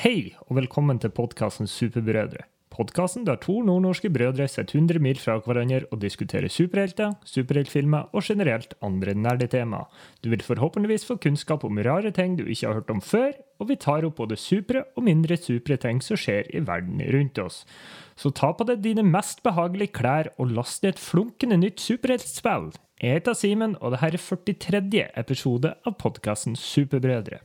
Hei, og velkommen til podkasten Superbrødre. Podkasten der to nordnorske brødre sitter 100 mil fra hverandre og diskuterer superhelter, superheltfilmer og generelt andre nerdetemaer. Du vil forhåpentligvis få kunnskap om rare ting du ikke har hørt om før, og vi tar opp både supre og mindre supre ting som skjer i verden rundt oss. Så ta på deg dine mest behagelige klær og last ned et flunkende nytt superheltspill. Jeg heter Simen, og dette er 43. episode av podkasten Superbrødre.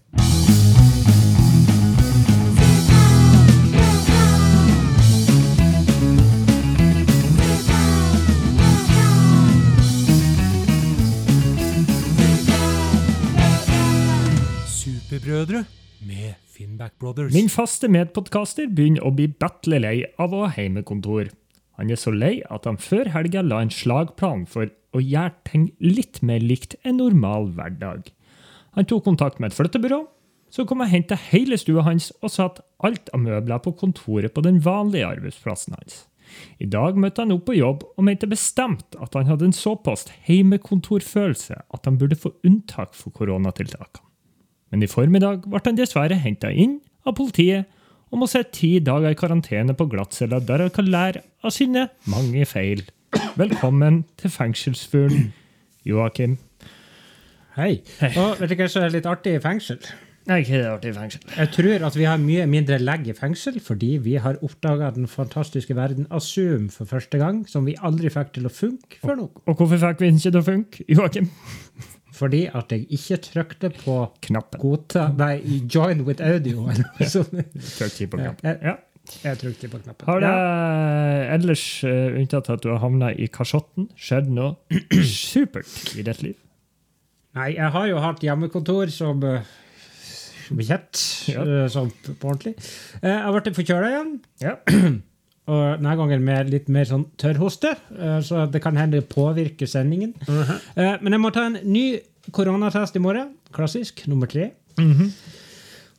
Superbrødre med Finnback Brothers. Min faste medpodkaster begynner å bli battle lei av å ha heimekontor. Han er så lei at han før helga la en slagplan for å gjøre ting litt mer likt en normal hverdag. Han tok kontakt med et flyttebyrå, som kom og henta hele stua hans og satt alt av møbler på kontoret på den vanlige arbeidsplassen hans. I dag møtte han opp på jobb og mente bestemt at han hadde en såpass heimekontorfølelse at han burde få unntak for koronatiltakene. Men i formiddag ble han dessverre henta inn av politiet og må sitte ti dager i karantene på glattcella der han kan lære av sine mange feil. Velkommen til fengselsfuglen, Joakim. Hei. Og vet du hva som er litt artig i fengsel? Nei, ikke det artig i fengsel. Jeg tror at vi har mye mindre legg i fengsel fordi vi har oppdaga den fantastiske verden av Zoom for første gang, som vi aldri fikk til å funke før nå. Og hvorfor fikk vi den ikke til å funke, Joakim? Fordi at jeg ikke trykte på Knappen. godta Nei, join with audio. eller. Trykk på knappen. Ja. jeg trykte på knappen. Har det Ja. ellers, uh, unntatt at du har havna i kasjotten, skjedd noe supert i ditt liv? Nei, jeg har jo hatt hjemmekontor som uh, bekjent, Ja. uh, sånn på ordentlig. Uh, jeg blitt forkjøla igjen. Ja. Og denne gangen med litt mer sånn tørrhoste, eh, så det kan hende det påvirker sendingen. -huh. Men jeg må ta en ny koronatest i morgen. Klassisk. Nummer tre.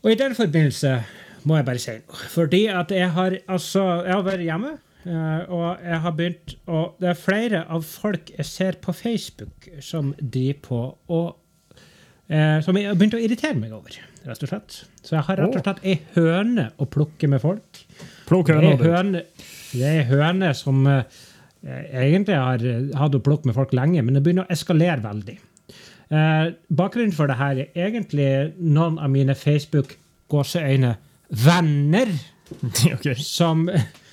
Og i den forbindelse må jeg bare si noe. Fordi at jeg har altså Jeg har vært hjemme, eh, og jeg har begynt å Det er flere av folk jeg ser på Facebook, som driver på og eh, Som jeg har begynt å irritere meg over, rett og slett. Så jeg har rett og slett ei høne å plukke med folk. Plukk høna di. det er høner som eh, egentlig har eh, hatt å plukke med folk lenge, men det begynner å eskalere veldig. Eh, bakgrunnen for det her er egentlig noen av mine Facebook-gåseøyne venner okay. som,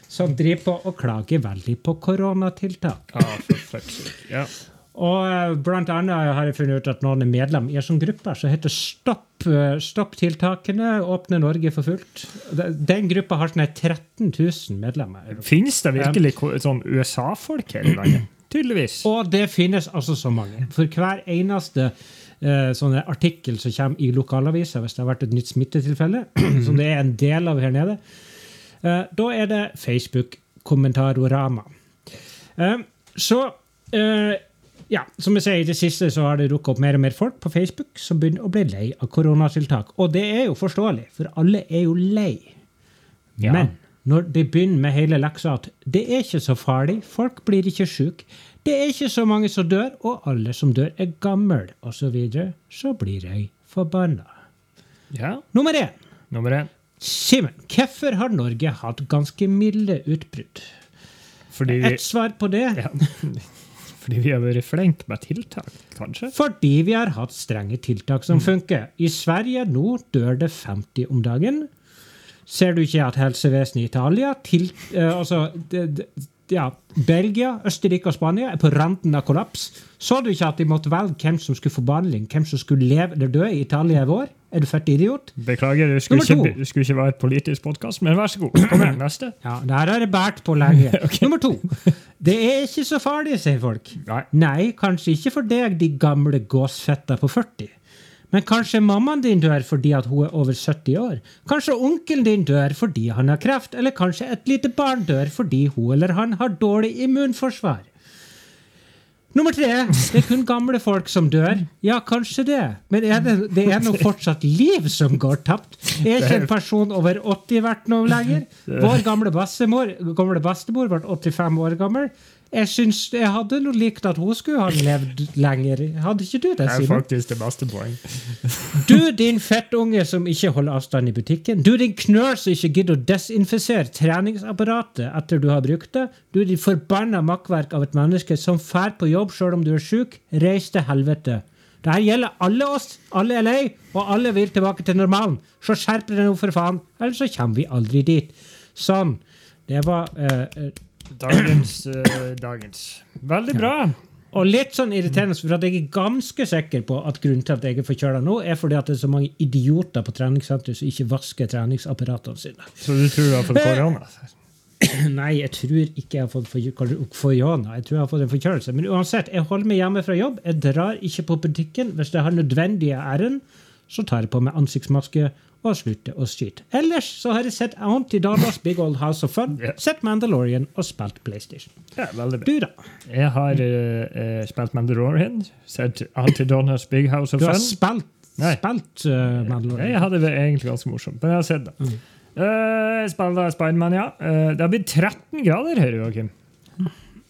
som driver på og klager veldig på koronatiltak. Ja, for fuck's sake. Ja. Og eh, blant annet har jeg funnet ut at noen er medlem i en sånn gruppe som heter Stopp, eh, Stopp tiltakene, åpne Norge for fullt. Den gruppa har sånn 13 000 medlemmer. Finnes det virkelig sånn USA-folk her i landet? Tydeligvis. Og det finnes altså så mange. For hver eneste eh, sånne artikkel som kommer i lokalavisa hvis det har vært et nytt smittetilfelle, som det er en del av her nede, da er det Facebook-kommentarorama. Så ja, som jeg sier, I det siste så har det dukket opp mer og mer folk på Facebook som begynner å bli lei av koronatiltak. Og det er jo forståelig, for alle er jo lei. Ja. Men når de begynner med hele leksa at det er ikke så farlig, folk blir ikke syke, det er ikke så mange som dør, og alle som dør, er gamle, osv., så, videre, så blir jeg forbanna. Ja. Nummer én. Nummer én. Simen, hvorfor har Norge hatt ganske milde utbrudd? Fordi vi, Et svar på det. ja. Fordi vi har vært flinke med tiltak, kanskje? Fordi vi har hatt strenge tiltak som funker. I Sverige nå dør det 50 om dagen. Ser du ikke at helsevesenet i Italia, til, uh, altså det, det, ja, Belgia, Østerrike og Spania er på randen av kollaps? Så du ikke at de måtte velge hvem som skulle få behandling, hvem som skulle leve eller dø i Italia i vår? Er du fett idiot? Beklager, det skulle, ikke, det skulle ikke være et politisk podkast, men vær så god. Kom igjen, neste. Ja, det her har jeg båret på lenge. Nummer to. Det er ikke så farlig, sier folk. Nei. Nei, kanskje ikke for deg, de gamle gåsfetta på 40. Men kanskje mammaen din dør fordi at hun er over 70 år. Kanskje onkelen din dør fordi han har kreft, eller kanskje et lite barn dør fordi hun eller han har dårlig immunforsvar. Nummer tre. Det er kun gamle folk som dør. Ja, kanskje det. Men er det, det er nå fortsatt liv som går tapt. Er ikke en person over 80 verdt noe lenger? Vår gamle bestemor, gamle bestemor ble 85 år gammel. Jeg syns jeg hadde noe likt at hun skulle ha levd lenger. Hadde ikke du det, Det er faktisk det beste poeng. Du, din fettunge som ikke holder avstand i butikken. Du, din knøl som ikke gidder å desinfisere treningsapparatet etter du har brukt det. Du, din forbanna makkverk av et menneske som fær på jobb sjøl om du er sjuk. Reis til helvete. Dette gjelder alle oss. Alle er lei, og alle vil tilbake til normalen. Så skjerp deg nå, for faen. Ellers så kommer vi aldri dit. Sånn. Det var eh, Dagens, uh, dagens. Veldig bra. Og litt sånn irriterende, for at jeg er ganske sikker på at grunnen til at jeg er forkjøla nå, er fordi at det er så mange idioter på treningssenteret som ikke vasker treningsapparatene sine. Så du tror du har fått korona? Nei, jeg tror ikke jeg har fått korona. Jeg tror jeg har fått en forkjølelse. Men uansett, jeg holder meg hjemme fra jobb. Jeg drar ikke på butikken. Hvis jeg har nødvendige ærend, så tar jeg på meg ansiktsmaske og slutte å skyte. Ellers så har jeg sett Auntie Dadas Big Old House of Fun, yeah. sett Mandalorian og spilt PlayStation. Ja, veldig bra. Du, da? Jeg har eh, spilt Mandalorian, sett Antidonnas Big House of Fun. Du har Fun. spilt, spilt uh, Mandalorian? Jeg hadde det egentlig ganske morsomt, men jeg har sett det. Mm. Spiller Spiderman, ja. Uh, det har blitt 13 grader her, Joakim.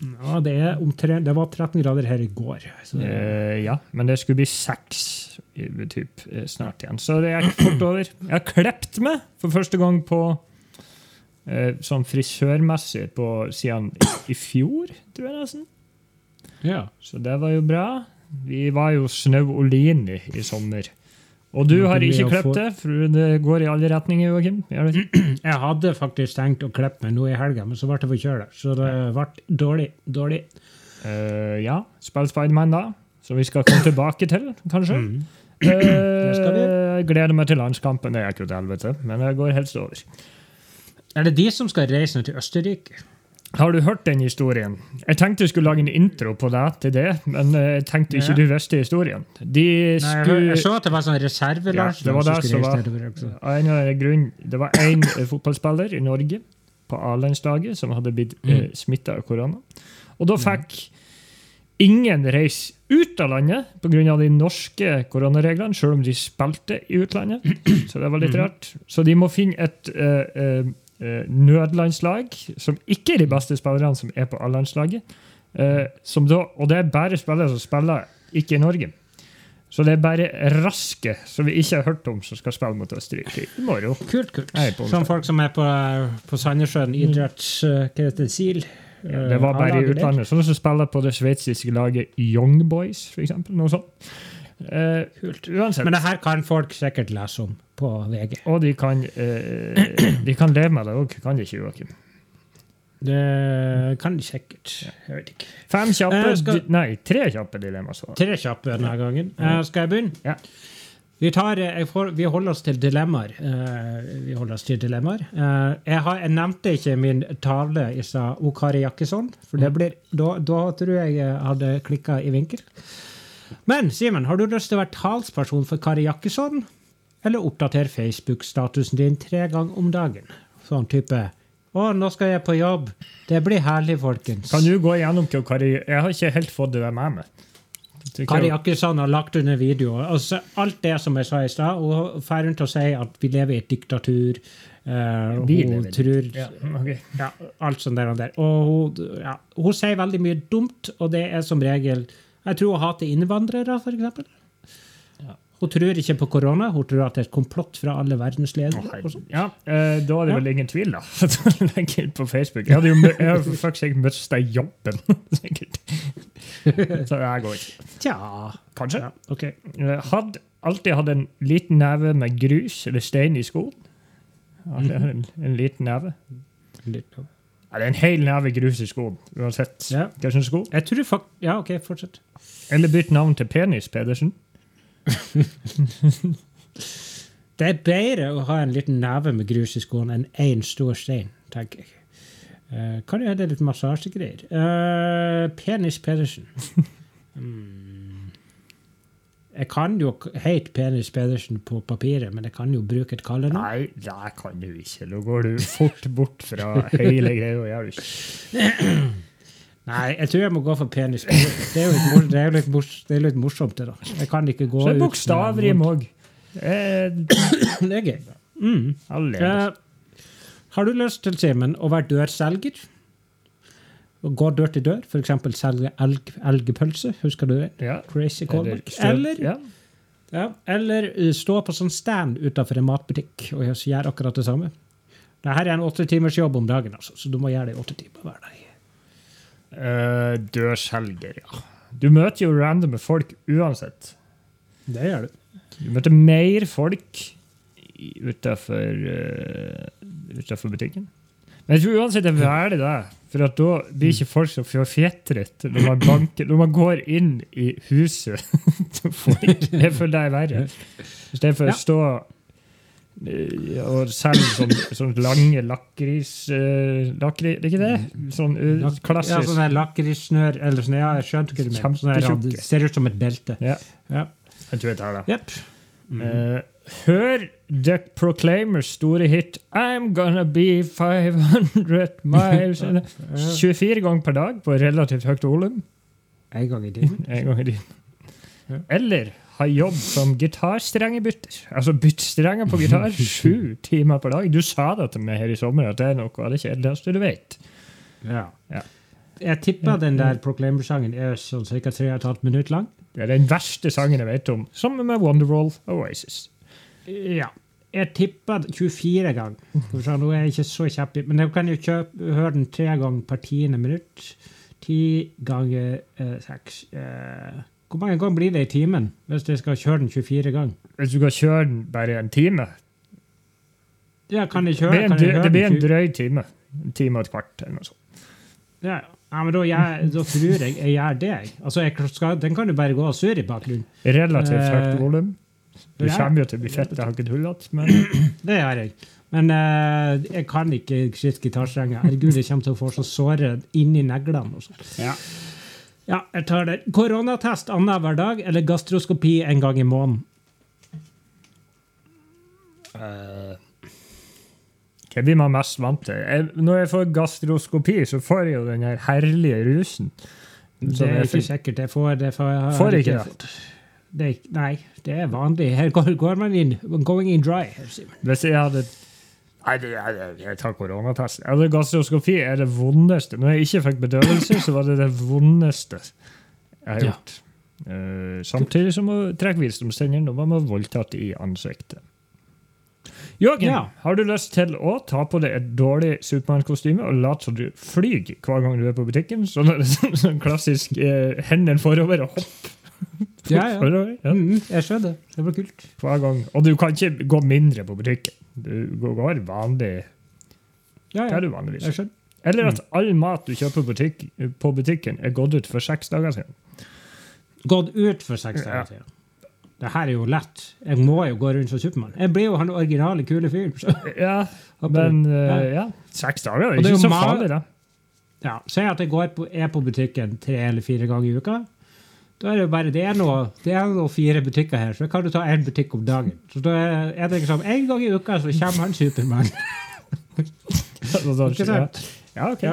Ja, det, omtrent, det var 13 grader her i går. Så Eh, ja, men det skulle bli seks i typ, eh, snart igjen. Så det gikk fort over. Jeg har klept meg for første gang på eh, sånn frisørmessig på siden i, i fjor, tror jeg nesten. ja. Så det var jo bra. Vi var jo Snau Olini i sommer. Og du har ikke klippet det, for det går i alle retninger, Joakim. Jeg hadde faktisk tenkt å klippe meg nå i helga, men så ble jeg forkjøla. Så det ble dårlig. Dårlig. Uh, ja, spill Spiderman da, som vi skal komme tilbake til, kanskje. Mm. Eh. Jeg gleder meg til landskampen. Det er jo til helvete, men det går helst over. Er det de som skal reise nå til Østerrike? Har du hørt den historien? Jeg tenkte jeg skulle lage en intro på deg til det, men eh, jeg tenkte ikke Ja. du visste historien. De Nei, jeg, jeg så at det var sånn Ja, reservelandslag det var som skulle var av en grunn Det var én fotballspiller i Norge på A-landslaget som hadde blitt Mm. eh, smitta av korona. Og da fikk ingen reise ut av landet pga. de norske koronareglene, selv om de spilte i utlandet. Så det var litt Mhm. rart. Så de må finne et uh, eh, nødlandslag som ikke er de beste spillerne som er på A-landslaget. Uh, og det er bare spillere som spiller ikke i Norge. Så det er bare raske som vi ikke har hørt om, som skal spille mot Østerrike i morgen. Kult, kult. Som folk som er på, på Sandnessjøen idretts... Uh, Hva heter det? SIL? Ja, det var bare i utlandet. Sånn som spiller på det sveitsiske laget Young Boys, eksempel. Noe sånt. Eh, uansett. Men det her kan folk sikkert lese om på VG. Og de kan, eh, de kan leve med det òg, kan de ikke, Joakim? Det kan de sikkert. Jeg vet ikke. Fem kjappe Eh, skal- Nei, tre kjappe dilemmaer. Tre kjappe denne gangen. Eh, skal jeg begynne? Ja. Vi, tar, eh, får, vi holder oss til dilemmaer. Eh, vi holder oss til dilemmaer. Eh, jeg, har, jeg nevnte ikke min tale i stad, O Kari Jakkesson. For det blir, da, da tror jeg jeg hadde klikka i vinkel. Men Simen, har du lyst til å være talsperson for Kari Jakkesson? Eller oppdatere Facebook-statusen din tre ganger om dagen? Sånn type Å, nå skal jeg på jobb. Det blir herlig, folkens. Kan du gå igjennom hva Kari Jeg har ikke helt fått det der med meg. Kari Akkesson har lagt under videoer. Altså, alt det som jeg sa i stad. Hun drar rundt og sier at vi lever i et diktatur. Uh, Vi hun lever tror Ja, Okay. ja, Alt sånt der og der. Og hun, ja, hun sier veldig mye dumt, og det er som regel Jeg tror hun hater innvandrere, f.eks. Hun tror ikke på korona, hun tror at det er et komplott fra alle verdens ledere. og sånn. Ja, eh, da er det vel ingen tvil, da. Legg ut på Facebook. Jeg hadde jo jeg hadde faktisk mista jobben, sikkert. Så jeg går ikke. Tja Kanskje. ja, OK. Jeg alltid hatt en liten neve med grus eller stein i skoen. Hatt en, en liten neve. Litt. Ja, det er en hel neve grus i skoen, uansett Ja. hva slags sko. Jeg tror fakt... Ja, OK, fortsett. Eller bytt navn til Penis Pedersen. Det er bedre å ha en liten neve med grus i skoen enn én stor stein, tenker jeg. Eh, kan jo hende litt massasjegreier. Uh, Penis Pedersen. Mm. Jeg kan jo hete Penis Pedersen på papiret, men jeg kan jo bruke et kallenavn. Nei, det kan du ikke. Nå går du fort bort fra hele greia. Nei, jeg tror jeg må gå for Penis Det er jo litt, mor det er litt, mors det er litt morsomt, det, da. Jeg kan ikke gå Så ut bokstavrim òg. Det er gøy. Mm. Alle. Eh, har du lyst til, Simen, å være dørselger? og gå dør til dør, f.eks. selge elg, elgpølse. Husker du det? Ja. Crazy callback. Eller, ja. ja, eller uh, stå på sånn stand utenfor en matbutikk og gjøre akkurat det samme. Dette er en åtte timers jobb om dagen, altså, så du må gjøre det i åtte timer hver dag. Uh, dørselger, ja. Du møter jo randomme folk uansett. Det gjør du. Du møter mer folk utafor uh, butikken. Men jeg tror uansett det er verdig, det, for at da blir ikke folk så forfjetret når man, banker, når man går inn i huset. Jeg føler det er verre. I stedet for Ja. å stå eh, og selge sånn, sånn lange lakris... Uh, lakri, det er ikke det? Sånn uh, Ja, klassisk. sånn der lakrisnør eller sånn, ja, jeg skjønte hva du mener. Sånn det ser ut som et belte. Ja, Ja. jeg tror jeg tar det. Jepp. Eh, hør The Proclaimers store hit I'm Gonna Be 500 Miles 24 ganger per dag på relativt høyt volum. En gang i timen. En gang i timen. Eller ha jobb som gitarstrengebytter. Altså bytte strenger på gitar sju timer per dag. Du sa det til meg her i sommer at det er noe av det kjedeligste du vet. Ja. Ja. Jeg tipper den der Proclaimer-sangen er sånn ca. 3,5 minutter lang. Det er den verste sangen jeg vet om, sammen med Wonderwall Oasis. Ja. Jeg tippa 24 ganger. Skal Nå er jeg ikke så kjapp, men jeg kan jo kjøpe, høre den tre ganger per tiende minutt. Ti ganger eh, seks eh, Hvor mange ganger blir det i timen hvis jeg skal kjøre den 24 ganger? Hvis du kan kjøre den bare en time Ja, kan jeg kjøre, kan jeg høre det blir en drøy time. En time og et kvart. eller noe sånt. Ja, ja men da, jeg, da tror jeg jeg gjør det. Altså, jeg skal, Den kan jo bare gå og surre i bakgrunnen. Relativt Eh, høyt volum. Du kommer jo til å bli fett, jeg har ikke tullete, men Det gjør jeg. Men eh, jeg kan ikke skitt gitarstrenger. Herregud, jeg kommer til å få så såre inni neglene. og sånt. ja. Ja, jeg tar det. Koronatest annenhver dag eller gastroskopi en gang i måneden? Uh, Hva blir man mest vant til? Jeg, når jeg får gastroskopi, så får jeg jo den her herlige rusen. Det er ikke sikkert jeg får det. For jeg har Får ikke det. fått. Det nei, det er vanlig. Her går, går man inn. Going in dry. her, Hvis jeg hadde Nei, det, jeg, tar koronatest. Altså, gastroskopi er det vondeste. Når jeg ikke fikk bedøvelse, så var det det vondeste jeg har Ja. gjort. Eh, samtidig som å trekke visdomstenner når man var voldtatt i ansiktet. Joakim, Ja. har du lyst til å ta på deg et dårlig Supermann-kostyme og late som du flyr hver gang du er på butikken? Sånn, sånn klassisk eh, hendene forover og hopp Ja, ja. Ja. Mm, jeg skjønner. Det Det blir kult. Hver gang. Og du kan ikke gå mindre på butikken. Du går vanlig Ja, Det er du vanligvis. Jeg skjønner. Eller at all mat du kjøper på, butikk, på butikken, er gått ut for seks dager siden. Gått ut for seks dager siden. Det her er jo lett. Jeg må jo gå rundt som Supermann. Jeg blir jo han originale, kule fyren. Ja, men uh, ja, seks dager er Og det er ikke så farlig, da. Ja, Si at jeg går på, er på butikken tre eller fire ganger i uka. Da er det jo bare det er noe, det er noe fire butikker her, så kan du ta én butikk om dagen. Så da er det liksom en gang i uka så kommer han Supermann. Ikke ja. sant? ja, ok.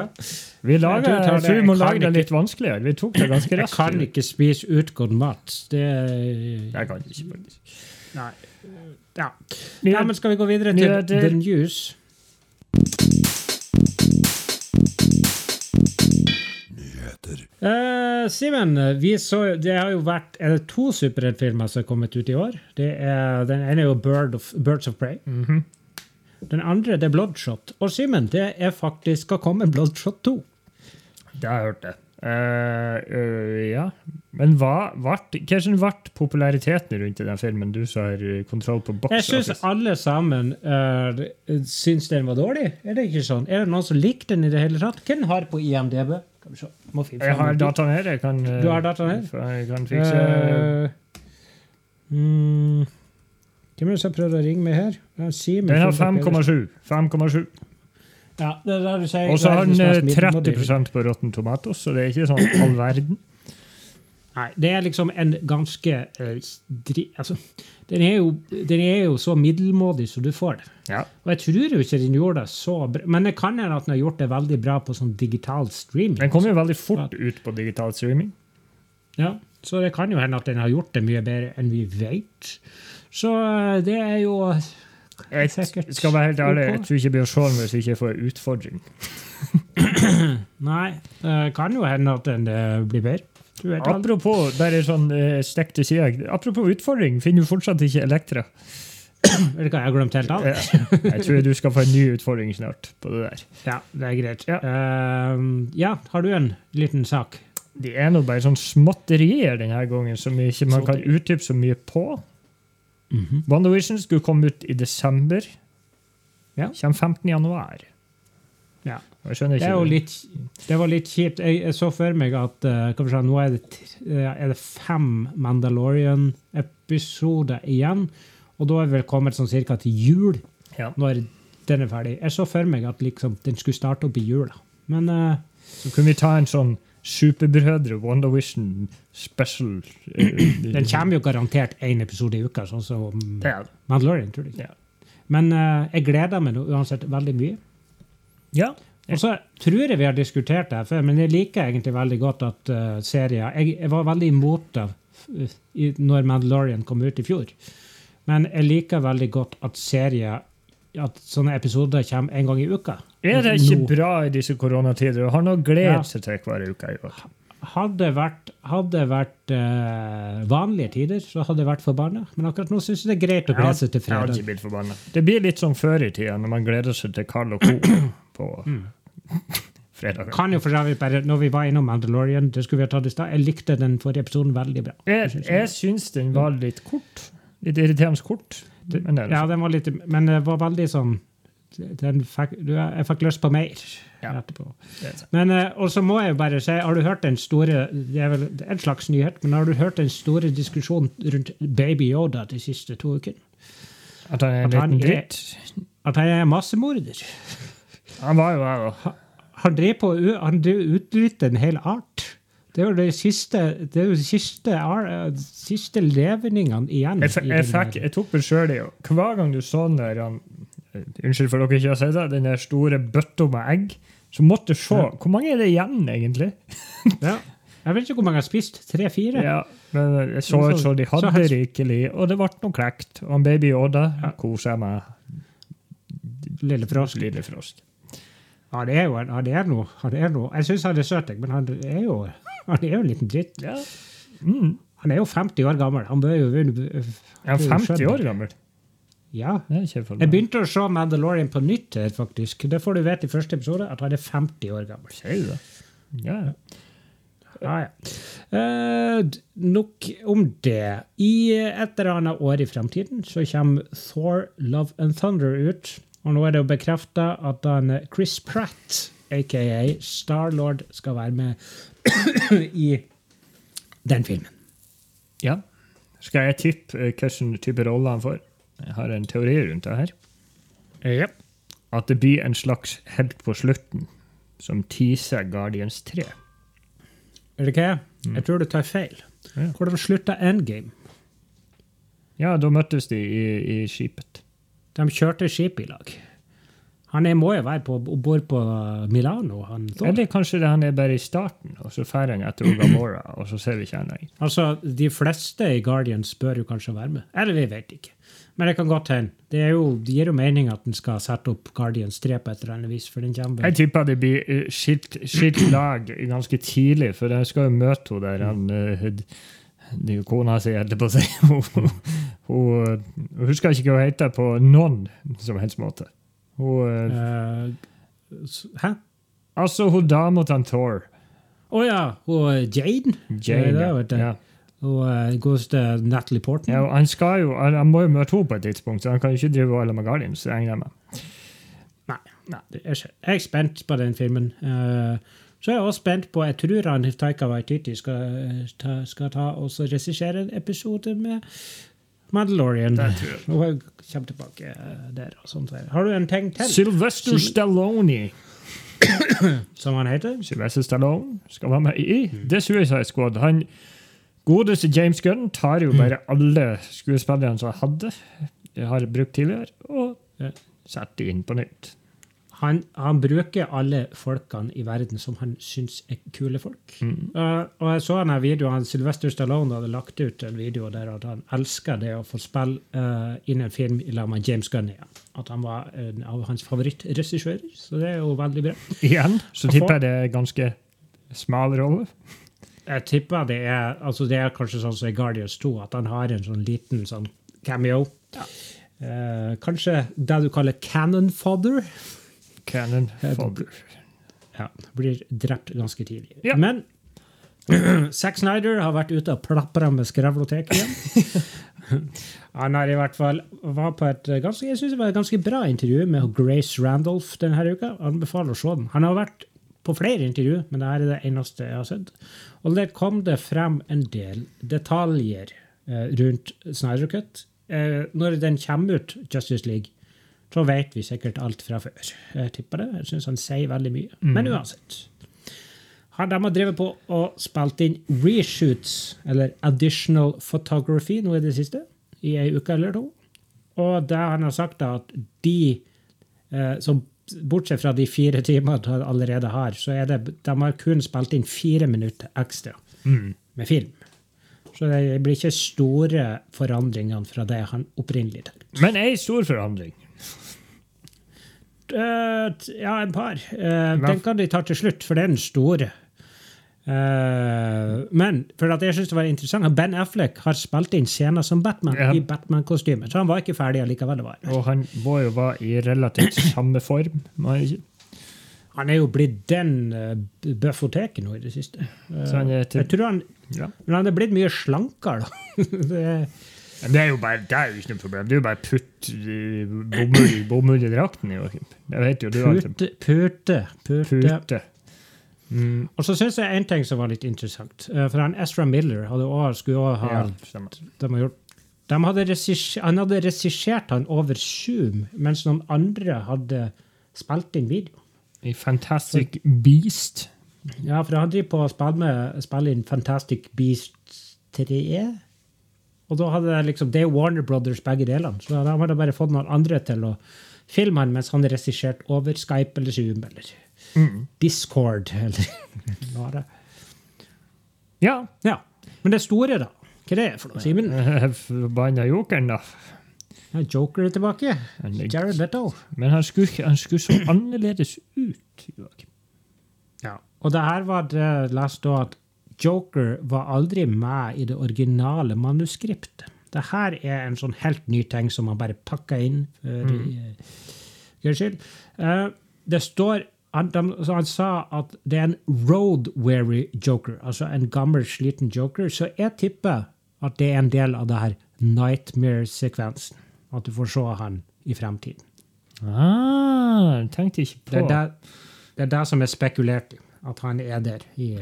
Vi, lager, Jeg tror vi må lage det litt vanskeligere. Vi tok det ganske Jeg kan ikke spise utgått mat. Det Jeg kan ikke, faktisk. Nei. Ja. ja, men skal vi gå videre til the news? Uh, Simen, det har jo vært er det to superheltfilmer som har kommet ut i år. Det er, den ene er jo Bird of, Birds of Prey. Mhm. Den andre det er Bloodshot. Og Simen, det er faktisk skal komme Bloodshot 2. Det har jeg hørt, det. Uh, uh, ja. Men hva som ble populariteten rundt i den filmen? Du som har kontroll på box Jeg syns alle sammen uh, syns den var dårlig. Er det ikke sånn? Er det noen som likte den i det hele tatt? Hvem har på IMDb? Skal vi se. Må finne Jeg har dataen her. Jeg kan, eh, Du har dataen her? Jeg kan fikse uh, mm, Hvem er det som prøver å ringe meg her? Simen Den har 5,7. 5,7. Ja, det er det du sier. Og så har den Verdens eh, mest middelmådige. 30% på Rotten Tomatoes, så det er ikke sånn all verden. Nei, det er liksom en ganske uh, dri... Altså, den er, jo, den er jo så middelmådig som du får det. Ja. Og jeg tror jo ikke den gjorde det så bra. Men det kan hende at den har gjort det veldig bra på sånn digital streaming. Den kom jo veldig fort ut på digital streaming. Ja, så det kan jo hende at den har gjort det mye bedre enn vi vet. Så eh, det er jo Jeg skal være helt ærlig, jeg tror ikke jeg blir se hvis jeg ikke får utfordring. Nei, det kan jo hende at den eh, blir bedre. Du. Apropos bare sånn uh, stikk til sida. Apropos utfordring, finner du fortsatt ikke Elektra? Eller hva, jeg har glemt helt av? Jeg tror du skal få en ny utfordring snart på det der. Ja, det er greit. Ja. uh, ja, har du en liten sak? Det er nå bare sånn småtterier denne gangen som ikke man kan utdype så mye på. WandaVision skulle komme ut i desember. Ja. Kommer 15. januar. Ja. Jeg skjønner Det ikke er jo litt, det var litt kjipt. Jeg, jeg så for meg at jeg si, nå er det, eh, er det fem Mandalorian-episoder igjen. Og da er vi vel kommet sånn cirka til jul, Ja. når den er ferdig. Jeg så for meg at liksom, den skulle starte opp i jula. Men uh, Så kunne vi ta en sånn Superbrødre WandaVision special. den kommer jo garantert én episode i uka, sånn som er. Mandalorian. tror jeg. Ja. Men uh, jeg gleder meg uansett veldig mye. Ja. Og så tror jeg vi har diskutert det før, men jeg liker egentlig veldig godt at uh, serier jeg, jeg var veldig imot det uh, i, når Mandalorian kom ut i fjor. Men jeg liker veldig godt at serier at sånne episoder kommer en gang i uka. Er det ikke Nå. bra i disse koronatider? Har noe glede Ja. seg til hver uke i år. Hadde vært, hadde vært uh, vanlige tider, så hadde jeg vært forbanna. Men akkurat nå syns jeg det er greit å glede seg til fredag. Det blir litt som før i tida, når man gleder seg til Carl og Co. på fredag. Mm. Kan jo for så vidt bare, Når vi var innom Mandalorian, det skulle vi ha tatt i stad, jeg likte den forrige episoden veldig bra. Jeg, jeg syns den var litt kort. Litt irriterende kort. Men det Ja, den var litt, men det var veldig sånn den fikk, du, Jeg fikk lyst på mer Ja. etterpå. er. Men eh, og så må jeg jo bare si, har du hørt den store Det er vel en slags nyhet, men har du hørt den store diskusjonen rundt Baby Yoda de siste to ukene? At han er en liten dritt. At han er massemorder. Han var jo her, da. Han drev på han drev utrydde en hel art. Det er jo de siste, det er jo de siste, siste levningene igjen. Jeg, jeg, fikk, jeg tok meg sjøl i Hver gang du så den der han, eh, Unnskyld for dere ikke har sett det, den der store bøtta med egg, så måtte du se Ja. Hvor mange er det igjen, egentlig? ja. Jeg vet ikke hvor mange jeg har spist. Tre-fire? Ja, men jeg så ut som de hadde så rikelig, og det ble noe klekt. Og en baby Oda Ja. koser med Lille Frosk. lille frosk. Ja, det er jo en, han er noe, han er noe. Jeg syns han er søt, men han er jo han er jo en liten dritt. Ja. Mm. Han er jo 50 år gammel. Han bør jo Er han 50 år gammel? Ja. Jeg begynte å se Mandalorian på nytt her, faktisk. Det får du vite i første episode, at han er 50 år gammel. Sier du det? Ja, ja. Ja, ja. Eh, nok om det. I et eller annet år i fremtiden så kommer Thor Love and Thunder ut. Og nå er det jo bekrefta at han Chris Pratt, aka Starlord, skal være med i den filmen. ja. Skal jeg tippe eh, hvilken type rolle han får? Jeg har en teori rundt det her. Ja. At det blir en slags helt på slutten som teaser Guardians 3. Er det ikke? Jeg tror du tar feil. Ja. Hvordan slutta Endgame? Ja, da møttes de i, i skipet. De kjørte skip i lag. Han er, må jo være på, om bord på Milano. Han, Eller kanskje det han er bare i starten, og så drar han etter Ogamora, og så ser vi ikke han lenger. Altså, De fleste i Guardians bør jo kanskje være med. Eller vi vet ikke. Men det kan godt hende. Det, det gir jo mening at en skal sette opp Guardians 3 på et eller annet vis. for den kommer Jeg tipper det blir eh, skilt, skilt lag ganske tidlig, for jeg skal jo møte henne der. Han, eh, det er jo kona si, holdt jeg på å si. Hun, hun, hun husker ikke hva hun heter på noen som helst måte. Hun, eh, Eh, Hæ? altså, hun dama til Thor. Å ja! Hun Jane? Jane. Ja. Går Ja. Og uh, godeste Natalie Portman. Ja, han, skal jo, han, han må jo møte henne på et tidspunkt, så han kan jo ikke drive alle med Guardians. regner jeg med. Nei. nei det. Jeg er spent på den filmen. Uh, så er jeg også spent på Jeg tror han Taika Waititi skal, eh, ta, skal ta og regissere en episode med Mandalorian. Det tror jeg. Jeg kommer tilbake der. og sånt der. Har du en ting til, Sylvester Stallone. som han heter? Sylvester Stallone skal være med i The Suicide Squad. Han godeste James Gunn tar jo bare alle skuespillerne som han hadde, har brukt tidligere, og setter inn på nytt. Han, han bruker alle folkene i verden som han syns er kule folk. Uh, og jeg så denne videoen, Sylvester Stallone hadde lagt ut en video der at han elsker det å få spille uh, inn en film i lag med James Gunn igjen. At han var en av hans favorittregissører. Så det er jo veldig bra. Igjen så tipper jeg det er ganske smal rolle. Jeg tipper det er altså det er kanskje sånn som i Guardians 2, at han har en sånn liten sånn cameo. Eh, kanskje det du kaller cannon fodder. Cannon Eh, fodder. Ja, blir drept ganske tidlig. Ja. Men Zack Snyder har vært ute og plapra med skrevloteket igjen. Han har i hvert fall var på et ganske, jeg synes det var et ganske bra intervju med Grace Randolph denne uka. Anbefaler å se den. Han har vært på flere intervju, men dette er det eneste jeg har sett. Og der kom det frem en del detaljer eh, rundt Snyder Cut. Eh, når den kommer ut, Justice League, så vet vi sikkert alt fra før. Jeg tipper det. Jeg syns han sier veldig mye. Men uansett. Han, de har drevet på og spilt inn reshoots, eller additional photography, nå i det siste, i ei uke eller to. Og det han har sagt, da, at de eh, som Bortsett fra de fire timene han allerede har, så er det, de har kun spilt inn fire minutter ekstra med film. Så det blir ikke store forandringene fra det han opprinnelig tenkte. Men ei stor forandring. Eh, ja, en par. Eh, den kan de ta til slutt, for det er den store. Uh, men for at jeg synes det var interessant, Ben Affleck har spilt inn scener som Batman Ja. i Batman-kostyme, så han var ikke ferdig allikevel. Var. Og han må jo være i relativt samme form. han? Er jo blitt den uh, bøffoteket nå i det siste. Uh, han til- Jeg tror han, Ja. men han er blitt mye slankere, da. det, det er jo bare, det er jo ikke noe problem. Det er jo bare putt putte bomull, bomull i drakten, Joakim. Det vet jo du. alltid. pute, pute, pute. Mm, Og så syns jeg en ting som var litt interessant. eh, For han Ezra Miller hadde også, skulle også ha ja, de gjort de hadde Han hadde regissert han over Zoom, mens noen andre hadde spilt inn video. I Fantastic Beast. Ja, for han driver på å spille inn Fantastic Beast 3. Og da hadde det liksom, det er Warner Brothers begge delene, så da hadde bare fått noen andre til å filme han mens han regisserte over Skype eller Zoom eller Mm. Discord eller noe det. Ja. Ja. Men det store, da? Hva er det for noe, Simen? Forbanna jokeren, da. Joker er tilbake. Jared Leto. Men han skulle, han skulle så annerledes ut. Joachim. Ja. Og det her var det leste da at Joker var aldri med i det originale manuskriptet. Det her er en sånn helt ny ting som man bare pakka inn for mm. skyld. Eh, det står han, de, han sa at det er en road-weary joker, altså en gammel, sliten joker. Så jeg tipper at det er en del av det her nightmare-sekvensen. At du får se han i fremtiden. Ah, tenkte ikke på Det er det, det, er det som er spekulert i. At han er der i,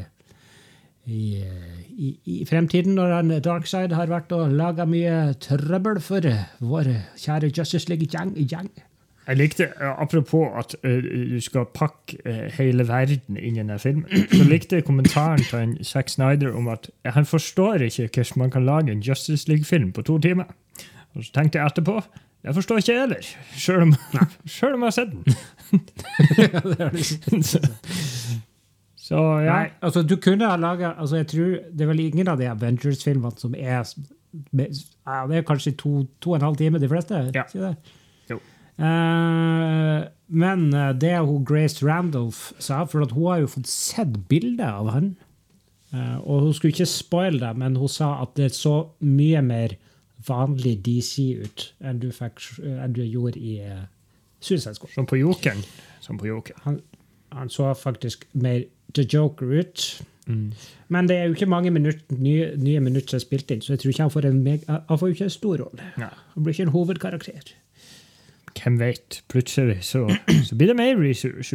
i, i, i fremtiden, når han Darkside har vært og laga mye trøbbel for vår kjære Justice League-gjeng. gjeng. Jeg likte, eh, Apropos at uh, du skal pakke uh, hele verden inn i denne filmen, så likte jeg kommentaren til en Zack Snyder om at han forstår ikke hvordan man kan lage en Justice League-film på to timer. Og så tenkte jeg etterpå jeg forstår ikke jeg heller, sjøl om, om jeg har sett den. så, ja. Nei, altså du kunne ha laga altså, jeg tror Det er vel ingen av de Avengers-filmene som er ja, Det er kanskje to, to og en halv time, de fleste? Ja. Det? Jo. Eh, men eh, det hun Grace Randolph sa, for hun har jo fått sett bilder av han Uh, Og hun skulle ikke spoile det, men hun sa at det så mye mer vanlig DC ut enn du, fikk, enn du gjorde i uh, Suicide Squad. Som på Jokeren. Som på Jokeren. Han, han så faktisk mer The Joker ut. Mm. Men det er jo ikke mange minutter, nye, nye minutter som er spilt inn, så jeg tror ikke han får en, meg, han får ikke en stor rolle. Ja. Han blir ikke en hovedkarakter. Hvem vet? Plutselig så, så blir det mer research.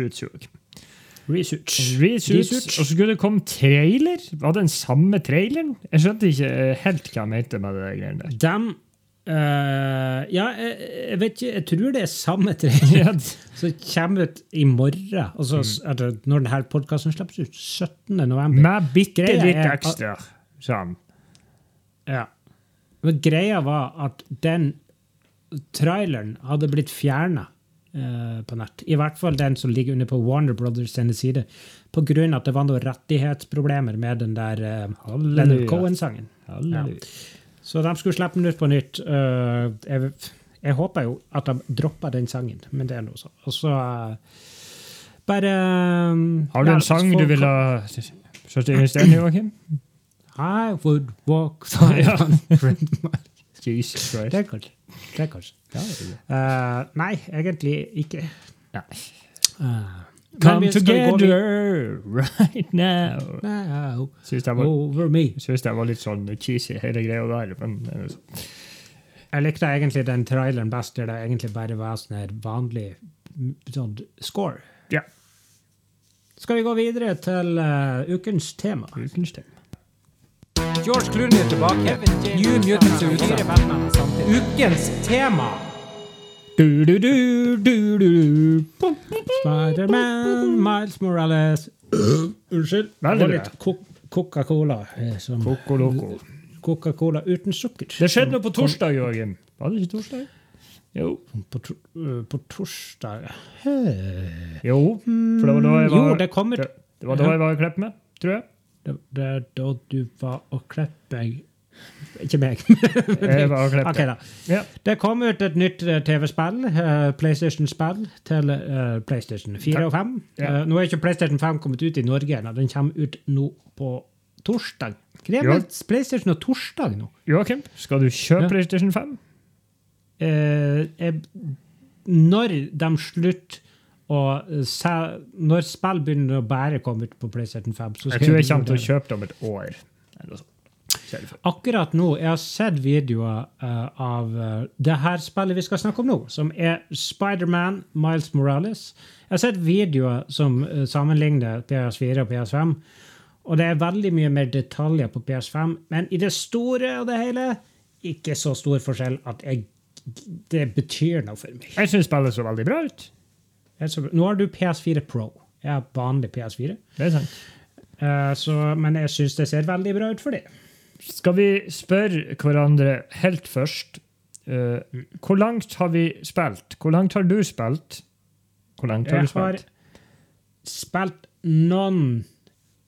Research. Research. og så skulle det komme trailer. Var det den samme traileren? Jeg skjønte ikke helt hva han mente med det greiene der. Dem eh, Ja, jeg, jeg vet ikke, jeg tror det er samme trailer som kommer ut i morgen. Altså, altså, når denne podkasten slippes ut. 17. november. Med bitte litt ekstra, Sånn. Ja. Men greia var at den traileren hadde blitt fjerna uh, på nett. I hvert fall den som ligger under på Warner Brothers sine side. På grunn av at det var noen rettighetsproblemer med den der uh, Leonard Cohen-sangen. Halleluja. Så de skulle slippe den ut på nytt. Uh, jeg, jeg håper jo at de dropper den sangen, men det er noe sånn. Og så uh, bare um, Har du ja, en sang folk- du vil ha satt inn i stedet, Joakim? I would walk silent. Jesus Christ. Det kanskje. Det kanskje. Ja, det er det. Uh, nei, egentlig ikke. Nei. Men Come together right now. Now, Syns det var, over me. synes det var litt sånn cheesy, hele greia der. Men sånn. Jeg likte egentlig den traileren best, der det egentlig bare var sånn her vanlig sånn score. Ja. Skal vi gå videre til uh, ukens tema? Ukens tema. George Clooney er tilbake. New Mutants er ute. Ukens tema! Spiderman, Miles Morales Unnskyld. Veldig bra. Co- Coca-Cola. Coca-Cola Coca-Cola uten sukker. Det skjedde noe på torsdag, Joakim. Var det ikke torsdag? Jo. På, øh, på torsdag hey. Jo, for det var da jeg var, Jo, det kommer det, det var da jeg var og klippet meg, tror jeg. Det det er da du var og klippet meg Ikke meg. Jeg var og Klepp. Ok. Ja. Det kom ut et nytt eh, TV-spill, uh, PlayStation-spill, til uh, PlayStation 4 og 5. Ja. Uh, nå er ikke PlayStation 5 kommet ut i Norge ennå. Den kommer ut nå på torsdag. Hva er med PlayStation og torsdag nå? Joakim, skal du kjøpe Ja. PlayStation 5? Eh, jeg, når de slutter se, Når spill begynner å bare komme ut på PlayStation 5 så Jeg tror jeg kommer til å kjøpe det om et år. Eller noe sånt. Akkurat nå, jeg har sett videoer uh, av uh, det her spillet vi skal snakke om nå, som er Spiderman Miles Morales. Jeg har sett videoer som uh, sammenligner PS4 og PS5, og det er veldig mye mer detaljer på PS5, men i det store og det hele ikke så stor forskjell at jeg, det betyr noe for meg. Jeg syns spillet så veldig bra ut. Så, nå har du PS4 Pro. Jeg har vanlig PS4, Det er sant. Uh, så, men jeg syns det ser veldig bra ut for det. Skal vi spørre hverandre helt først Uh, Hvor langt har vi spilt? Hvor langt har du spilt? Hvor langt har Jeg du har spilt? spilt noen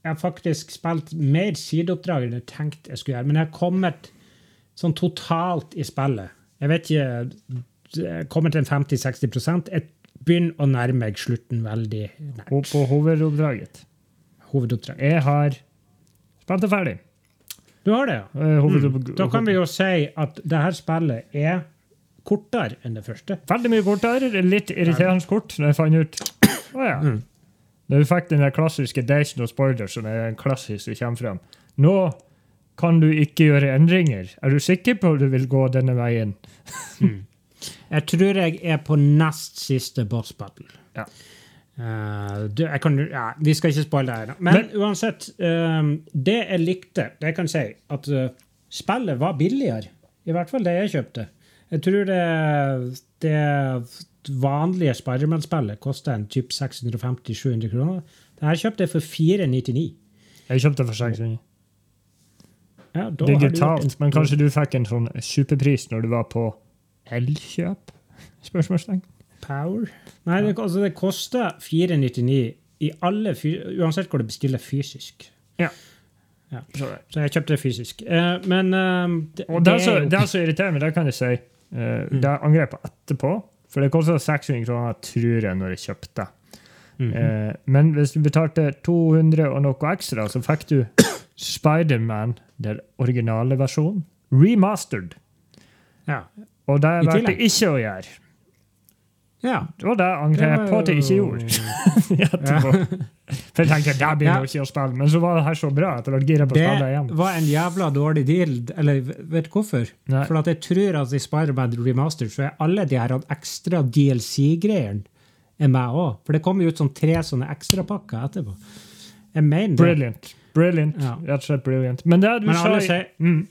Jeg har faktisk spilt mer sideoppdrag enn jeg tenkte jeg skulle gjøre. Men jeg har kommet sånn totalt i spillet. Jeg vet ikke Jeg har kommet til en 50-60 Jeg begynner å nærme meg slutten veldig nært. Og på hovedoppdraget. Hovedoppdraget. Jeg har spilt det ferdig. Du har det, ja? Mm. Da kan vi jo si at det her spillet er kortere enn det første. Veldig mye kortere. Litt irriterende kort når jeg fant ut Å ja. Mm. Når vi fikk den der klassiske Days No Spoilers, som er en klassisk som kommer frem. Nå kan du ikke gjøre endringer. Er du sikker på at du vil gå denne veien? Jeg tror jeg er på nest siste boss battle. Ja. Eh, du, kan, ja, vi skal ikke spoile det her. Men, Men, uansett, um, det jeg likte, det jeg kan si, at uh, spillet var billigere. I hvert fall det jeg kjøpte. Jeg tror det, det vanlige Spiderman-spillet koster en typ 650-700 kroner. Det her kjøpte jeg for 499. Jeg kjøpte for 600. Ja, Digitalt. Men kanskje du fikk en sånn superpris når du var på Elkjøp? Spørsmålstegn. Power? Nei, det, altså, det koster 499 i alle, uansett hvor du bestiller fysisk. Ja. Ja. Så jeg kjøpte det fysisk. Eh, men eh, det, Og det er, så, det er så irriterende, det kan jeg si. Uh, Det angrer jeg på etterpå. For det kosta 600 kroner, tror jeg, når jeg kjøpte. Mhm. Eh, men hvis du betalte 200 og noe ekstra, så fikk du Spiderman, den originale versjonen, remastered. ja. Og det valgte jeg ikke å gjøre. Ja. Det angrer jeg på at jeg ikke gjorde. etterpå. For jeg tenkte det blir Ja. jo ikke å spille, men så var det her så bra at jeg ble gira på å spille det Det var en jævla dårlig deal. Eller vet du hvorfor? Nei. For at jeg tror at i Spider-Man Remastered så er alle de her ekstra DLC-greiene er med òg. For det kommer jo ut sånn tre sånne ekstrapakker etterpå. Jeg mener det. Brilliant. Brilliant. Ja. Rett og slett brilliant. Men det du Men sa i- mm.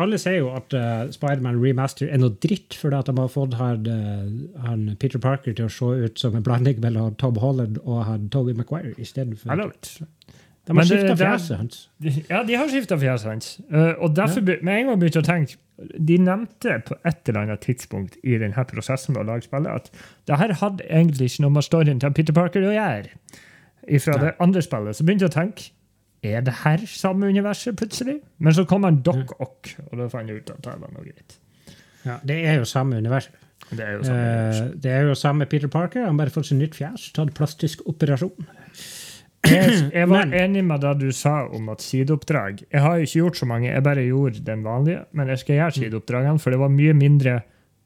Alle sier jo at uh, Spider-Man Remaster er noe dritt fordi at de har fått han, eh, han Peter Parker til å se ut som en blanding mellom Tom Holland og han Toby Maguire I istedenfor. De har skifta fjeset hans. Ja, de har skifta fjeset hans. Uh, og derfor ja. med en gang begynte å tenke De nevnte på et eller annet tidspunkt i denne prosessen med å lage spillet at det her hadde egentlig ikke noe med storyen til Peter Parker å gjøre. Fra det andre spillet. Så begynte jeg å tenke er det her samme universet plutselig? Men så kom han Doc Ock, og da fant jeg ut at det var noe greit. Ja, det er jo samme univers. Det er jo samme univers. Eh, det er jo samme Peter Parker. Han bare fått seg nytt fjes. Tatt plastisk operasjon. Jeg, jeg var Men- enig med det du sa om at sideoppdrag Jeg har jo ikke gjort så mange, jeg bare gjorde den vanlige. Men jeg skal gjøre sideoppdragene, for det var mye mindre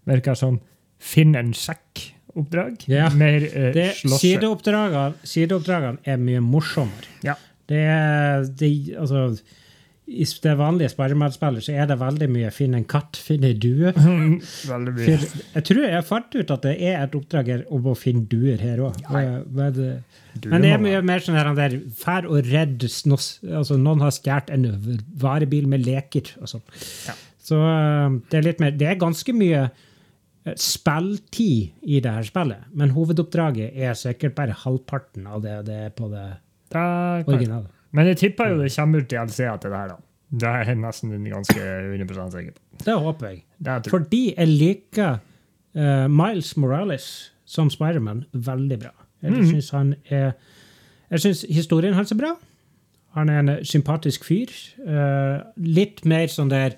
virka som finn en sekk-oppdrag. Ja. Mer eh, slåsse. sideoppdragene, sideoppdragene er mye morsommere. Ja. Det er det, altså, I det vanlige Spiderman-spillet så er det veldig mye 'finn en katt', 'finn ei due'. Veldig mye. For jeg tror jeg fant ut at det er et oppdrag her om å finne duer her òg. Men, men det er mye mer sånn her, der fær og redd altså Noen har stjålet en varebil med leker og sånn. Ja. Så øh, det er litt mer Det er ganske mye øh, spilltid i det her spillet, men hovedoppdraget er sikkert bare halvparten av det det er på det Originale. Men jeg tipper jo det kommer ut DLC-er til det her, da. Det er jeg nesten ganske 100 sikker på. Det håper jeg. Det jeg. Fordi jeg liker uh, Miles Morales som Spiderman veldig bra. Jeg Mhm. synes han er Jeg syns historien hans er bra. Han er en sympatisk fyr. Uh, litt mer sånn der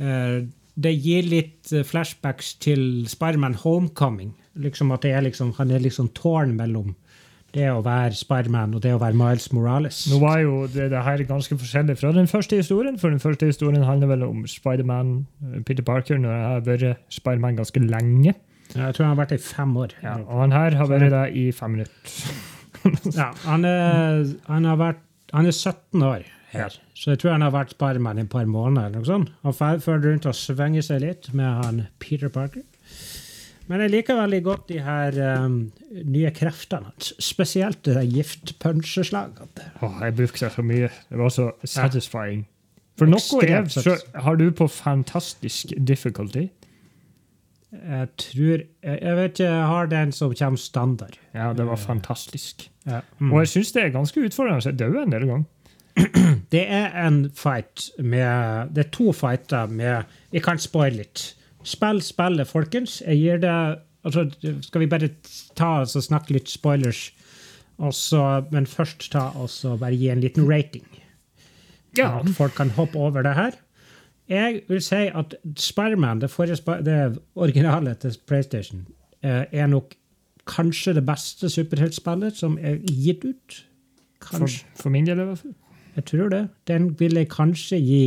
uh, Det gir litt flashbacks til Spiderman Homecoming. Liksom at det er liksom, Han er liksom tårn mellom det å være Spiderman og det å være Miles Morales. Nå var jo det, det her ganske forskjellig fra den første historien, for den første historien handler vel om Spiderman, eh, Peter Parker, når jeg har vært Spiderman ganske lenge. Jeg tror han har vært det i fem år. Ja, og han her har vært det i fem minutter. Ja, han, er, han, har vært, han er 17 år her, så jeg tror han har vært Spiderman i et par måneder. eller noe sånt. Han fer rundt og svinger seg litt med han Peter Parker. Men jeg liker veldig godt de her um, nye kreftene hans. Spesielt det der giftpuncheslagene. Åh, jeg det så mye. Det var så satisfying. For noe er, så har du på fantastisk difficulty. Jeg tror Jeg, vet ikke, jeg har den som kommer standard. Ja, det var fantastisk. Ja. Og jeg syns det er ganske utfordrende. Jeg døde en del ganger. Det er en fight med Det er to fighter med Vi kan spoile litt. Spill spillet, folkens. Jeg gir det altså, Skal vi bare ta og snakke litt spoilers, også, men først ta og bare gi en liten rating? Ja. At folk kan hoppe over det her. Jeg vil si at Spiderman, det, det originale til PlayStation, eh, er nok kanskje det beste superheltspillet som er gitt ut. For, for min del, i hvert fall. Jeg tror det. Den vil jeg kanskje gi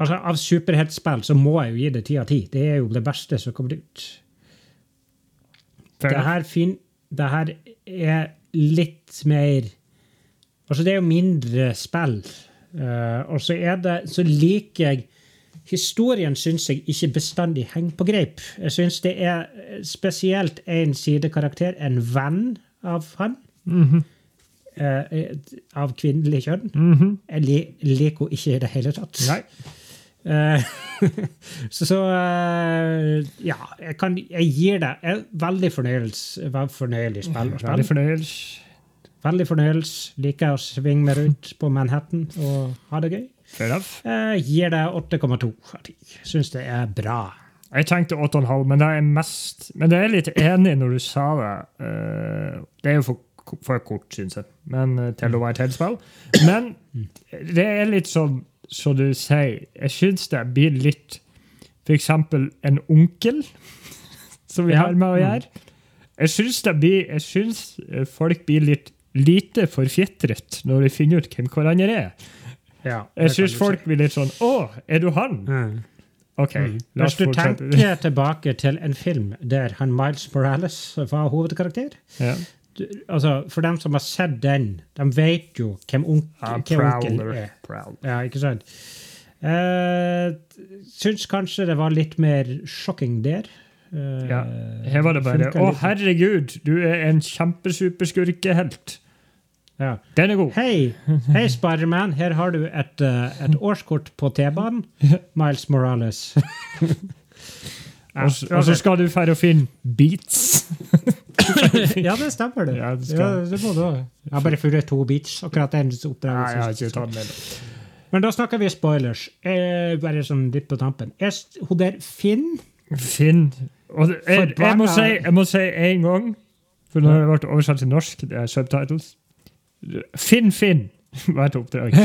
Altså, Av superheltspill så må jeg jo gi det ti av ti. Det er jo det beste som kommer ut. Det her, fin, det her er litt mer Altså, det er jo mindre spill. Uh, og så er det Så liker jeg Historien syns jeg ikke bestandig henger på greip. Jeg syns det er spesielt en sidekarakter, en venn av han. Mm -hmm. uh, av kvinnelig kjønn. Mhm. Jeg li liker henne ikke i det hele tatt. Nei. Eh, så så eh, ja, jeg, kan, jeg gir det en veldig fornøyelse, fornøyelig spill. Veldig fornøyelse. Veldig fornøyelse. Liker å svinge meg rundt på Manhattan og ha det gøy. Jeg gir det 8,2 av 10. Syns det er bra. Jeg tenkte 8,5, men det er mest Men det er litt enig når du sa det. Eh, Det er jo for, for kort, syns jeg, men eh, til å være et spill. Men det er litt sånn som du sier. Jeg syns det blir litt eksempel en onkel som vi har med å gjøre. Jeg syns det blir Jeg syns eh, folk blir litt lite forfjetret når de finner ut hvem hverandre er. Ja, Jeg syns folk blir litt sånn Å, er du han? Mm. OK, la Hvis du tenker tilbake til en film der han Miles Morales var hovedkarakter Ja. Altså, For dem som har sett den, de vet jo hvem, onk Ja, hvem er. Prowler. Ja, ikke sant? Uh, syns kanskje det var litt mer sjokking der. Uh, Ja, Her var det bare Å, litt. herregud, du er en kjempesuperskurkehelt. Ja. Den er god. Hei, hei Spiderman, her har du et, uh, et årskort på T-banen. Miles Morales. Ja, Og så- og så skal du dra og finne beats. ja, det stemmer, det. Ja, Ja, det det, må du også. Jeg har bare funnet to beats. Akkurat den Nei, jeg har oppdragelsen. ikke tatt med det. Men da snakker vi spoilers. Eh, bare sånn litt på tampen. Er hun der Finn Finn og det, jeg, jeg, må si, jeg må si en gang, for nå har det vært oversatt til norsk, det er subtitles Finn Finn var et oppdrag.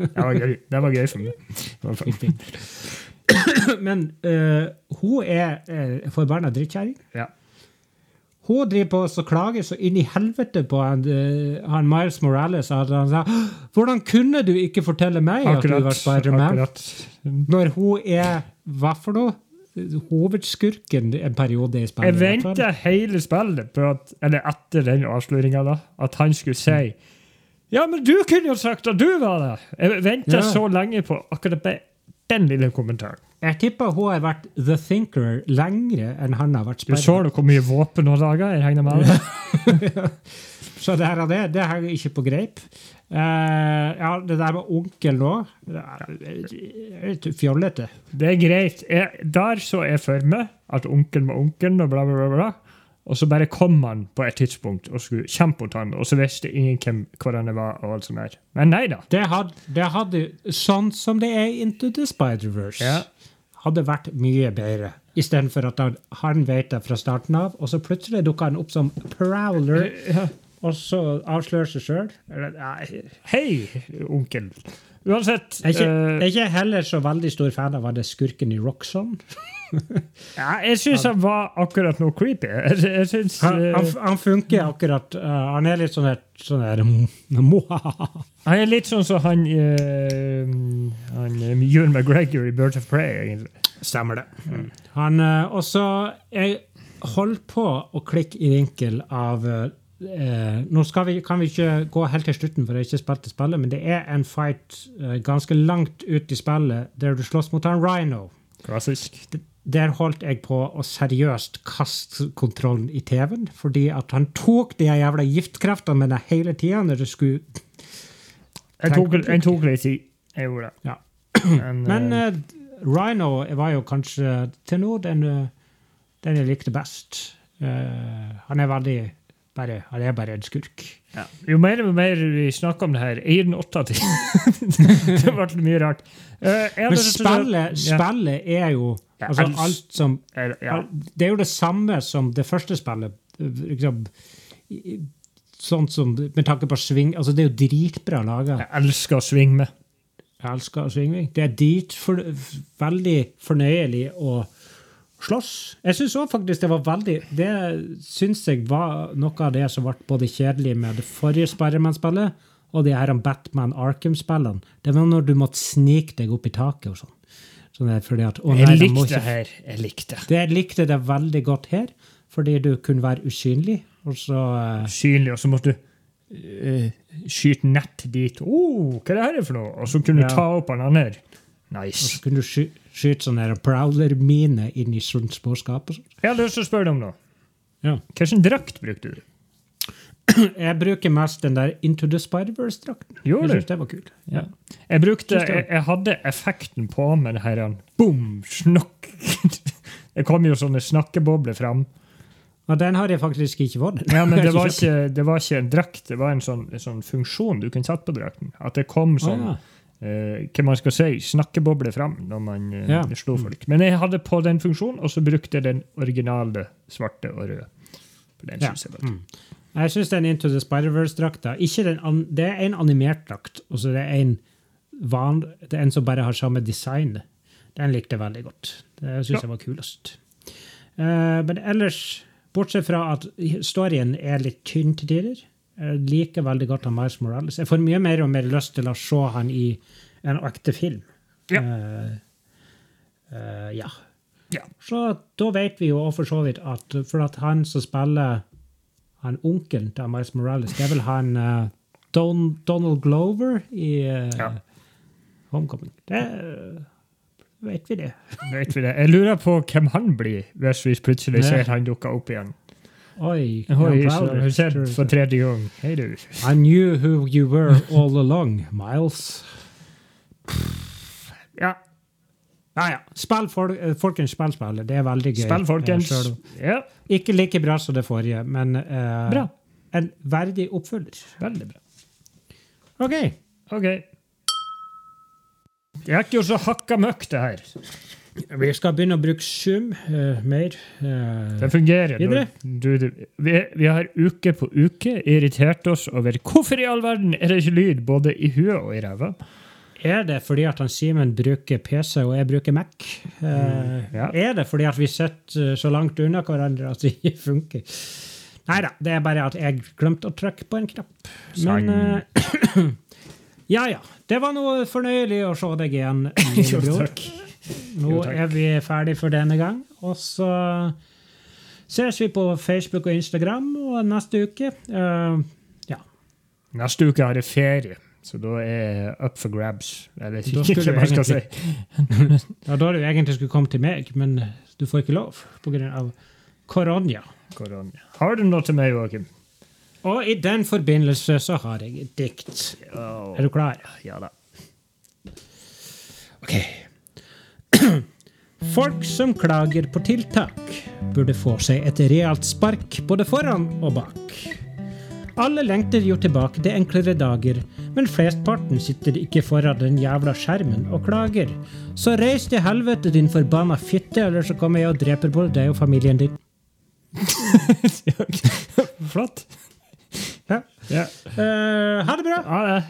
Det var gøy, det var gøy for meg. Det. Men uh, hun er uh, forbanna drittkjerring. Ja. Hun driver på og klager så inn i helvete på han, uh, han Miles Morales. At han sa 'Hvordan kunne du ikke fortelle meg at du var Akkurat. Spiderman?' Når hun er hva for noe? Hovedskurken en periode i spillet. Jeg venta hele spillet på at, eller etter den avsløringa, at han skulle si Ja, men du kunne jo sagt at du var det! Jeg venta Ja. så lenge på akkurat bare den lille kommentaren. Jeg tipper hun har vært The Thinker lengre enn han har vært Du ser Spiderman. hvor mye våpen hun laga? Jeg regner med det. Så det her og det, det henger ikke på greip. Uh, ja, det der med onkel nå litt fjollete. Det er greit. Jeg, der så jeg for meg at onkelen var onkelen, og bla, bla, bla. bla. Og så bare kom han på et tidspunkt og skulle kjempe mot han, og så visste ingen hvem hverandre var. og alt sånt der. Men nei da. Det hadde, det hadde sånn som det er Into the Spider-Verse, Ja. hadde vært mye bedre. Istedenfor at han, han vet det fra starten av, og så plutselig dukker han opp som Prowler, Ja. og så avslører seg sjøl. Hei, onkel. Uansett Jeg er ikke, uh, er ikke heller så veldig stor fan av han skurken i Roxon. Ja, Jeg syns han var akkurat noe creepy. Jeg, synes, Han, eh, han, han funker akkurat uh, Han er litt sånn der, sånn der han er litt sånn som han, uh, han Ewan McGregor i Birds of Prey, egentlig. Stemmer det. Han uh, også Jeg holdt på å klikke i vinkel av uh, Nå vi, kan vi ikke gå helt til slutten, for jeg har ikke spilt det spillet, men det er en fight ganske langt ut i spillet der du slåss mot en Rhino. Klassisk. Der holdt jeg på å seriøst kaste kontrollen i TV-en, fordi at han tok de jævla giftkreftene deg hele tida når det skulle Jeg tok, jeg tok litt tid. Jeg gjorde det. Ja. Men, Men eh, Rhino var jo kanskje til nå den, eh, den jeg likte best. Uh, han er veldig bare, Han er bare en skurk. ja. Jo mer og mer vi snakker om det her, jeg gir den åtte av ti. det ble mye rart. Uh, Men spillet, Ja. spillet er jo Ja, altså, alt som Er- Ja. Det er jo det samme som det første spillet. Liksom, sånn som, med tanke på sving altså Det er jo dritbra laga. Jeg elsker å svinge med. Jeg elsker å svinge med. Det er dit for, veldig fornøyelig å slåss. Jeg syns òg faktisk det var veldig Det syns jeg var noe av det som ble både kjedelig med det forrige Spiderman-spillet og de her Batman Arkham-spillene. Det var når du måtte snike deg opp i taket og sånn. sånn at, å nei, Jeg likte det her. Jeg likte det. Jeg likte det veldig godt her, fordi du kunne være usynlig. Og så eh, Synlig, og så måtte du uh, skyte nett dit. Oh, hva er det her for noe? Og så kunne du Ja. ta opp han andre. Og så kunne du sky skyte sånne prowler-mine inn i sånt småskap. Jeg har lyst til å spørre deg om noe. Ja. Hvilken drakt brukte du? Jeg bruker mest den der Into the Spider-Verse-drakten. Jeg synes det var kul. Ja. Jeg brukte, jeg, jeg hadde effekten på med det her boom, snakk. Det kom jo sånne snakkebobler fram. Ja, den har jeg faktisk ikke fått. Ja, men det var ikke, det var ikke en drakt, det var en sånn, en sånn funksjon du kunne sette på drakten. At det kom sånn, Å, eh, hva man skal si, snakkeboble fram når man eh, Ja. slo folk. Men jeg hadde på den funksjonen, og så brukte jeg den originale svarte og røde. Den Ja. synes jeg Mm. Jeg syns den Into the Spider-Verse-drakta ikke den an, Det er en animert drakt, og så det er en van, det er en som bare har samme design. Den likte jeg veldig godt. Det syns Ja. jeg var kulest. Uh, men ellers, bortsett fra at storyen er litt tynn til tider Jeg liker veldig godt han Miles Morales. Jeg får mye mer og mer lyst til å se han i en ekte film. Ja. Uh, uh, ja. Ja. Så da vet vi jo for så vidt at for at han som spiller han onkelen til Miles Morales, det er vel han uh, Don, Donald Glover i Ja. Homecoming. Det vet vi det. Vet vi det. Jeg lurer på hvem han blir hvis vi plutselig ser han dukke opp igjen. Oi. Oi, har sett for tredje gang. Hei, du. I knew who you were all along, Miles. Ja. Ja, ja. Spill, fol eh, folkens, spill spillet. Det er veldig gøy. Spill, folkens. Eh, Ja, Ikke like bra som det forrige, men uh, Bra. en verdig oppfølger. veldig bra. OK. OK. Det er ikke så hakka møkk, det her. Vi skal begynne å bruke Zoom uh, mer. Uh, Det fungerer. Du, du, vi, vi har uke på uke irritert oss over hvorfor i all verden er det ikke lyd både i huet og i ræva. er det fordi at han Simen bruker PC og jeg bruker Mac? Eh, ja. Er det fordi at vi sitter så langt unna hverandre at det ikke funker? Nei da, det er bare at jeg glemte å trykke på en knapp. Men eh, ja, ja. Det var noe fornøyelig å se deg igjen, lillebror. Nå Jo, er vi ferdig for denne gang. Og så ses vi på Facebook og Instagram og neste uke. Uh, ja. Neste uke har jeg ferie, så da er up for grabs. Jeg vet ikke skulle hva jeg skal si. ja, da du egentlig skulle komme til meg, men du får ikke lov pga. korona. Korona. Har du noe til meg, Joakim? Og i den forbindelse så har jeg et dikt. Er du klar? Ja da. Ok. Folk som klager på tiltak, burde få seg et realt spark både foran og bak. Alle lengter jo tilbake til enklere dager, men flestparten sitter ikke foran den jævla skjermen og klager. Så reis til helvete, din forbanna fitte, eller så kommer jeg og dreper både deg og familien din. Flott. Ja. Ja. Uh, ha det bra! Ha det.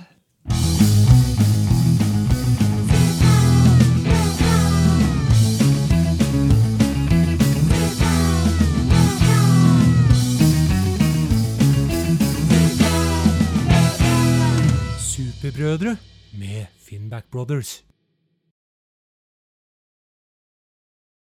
Superbrødre med Finnback Brothers.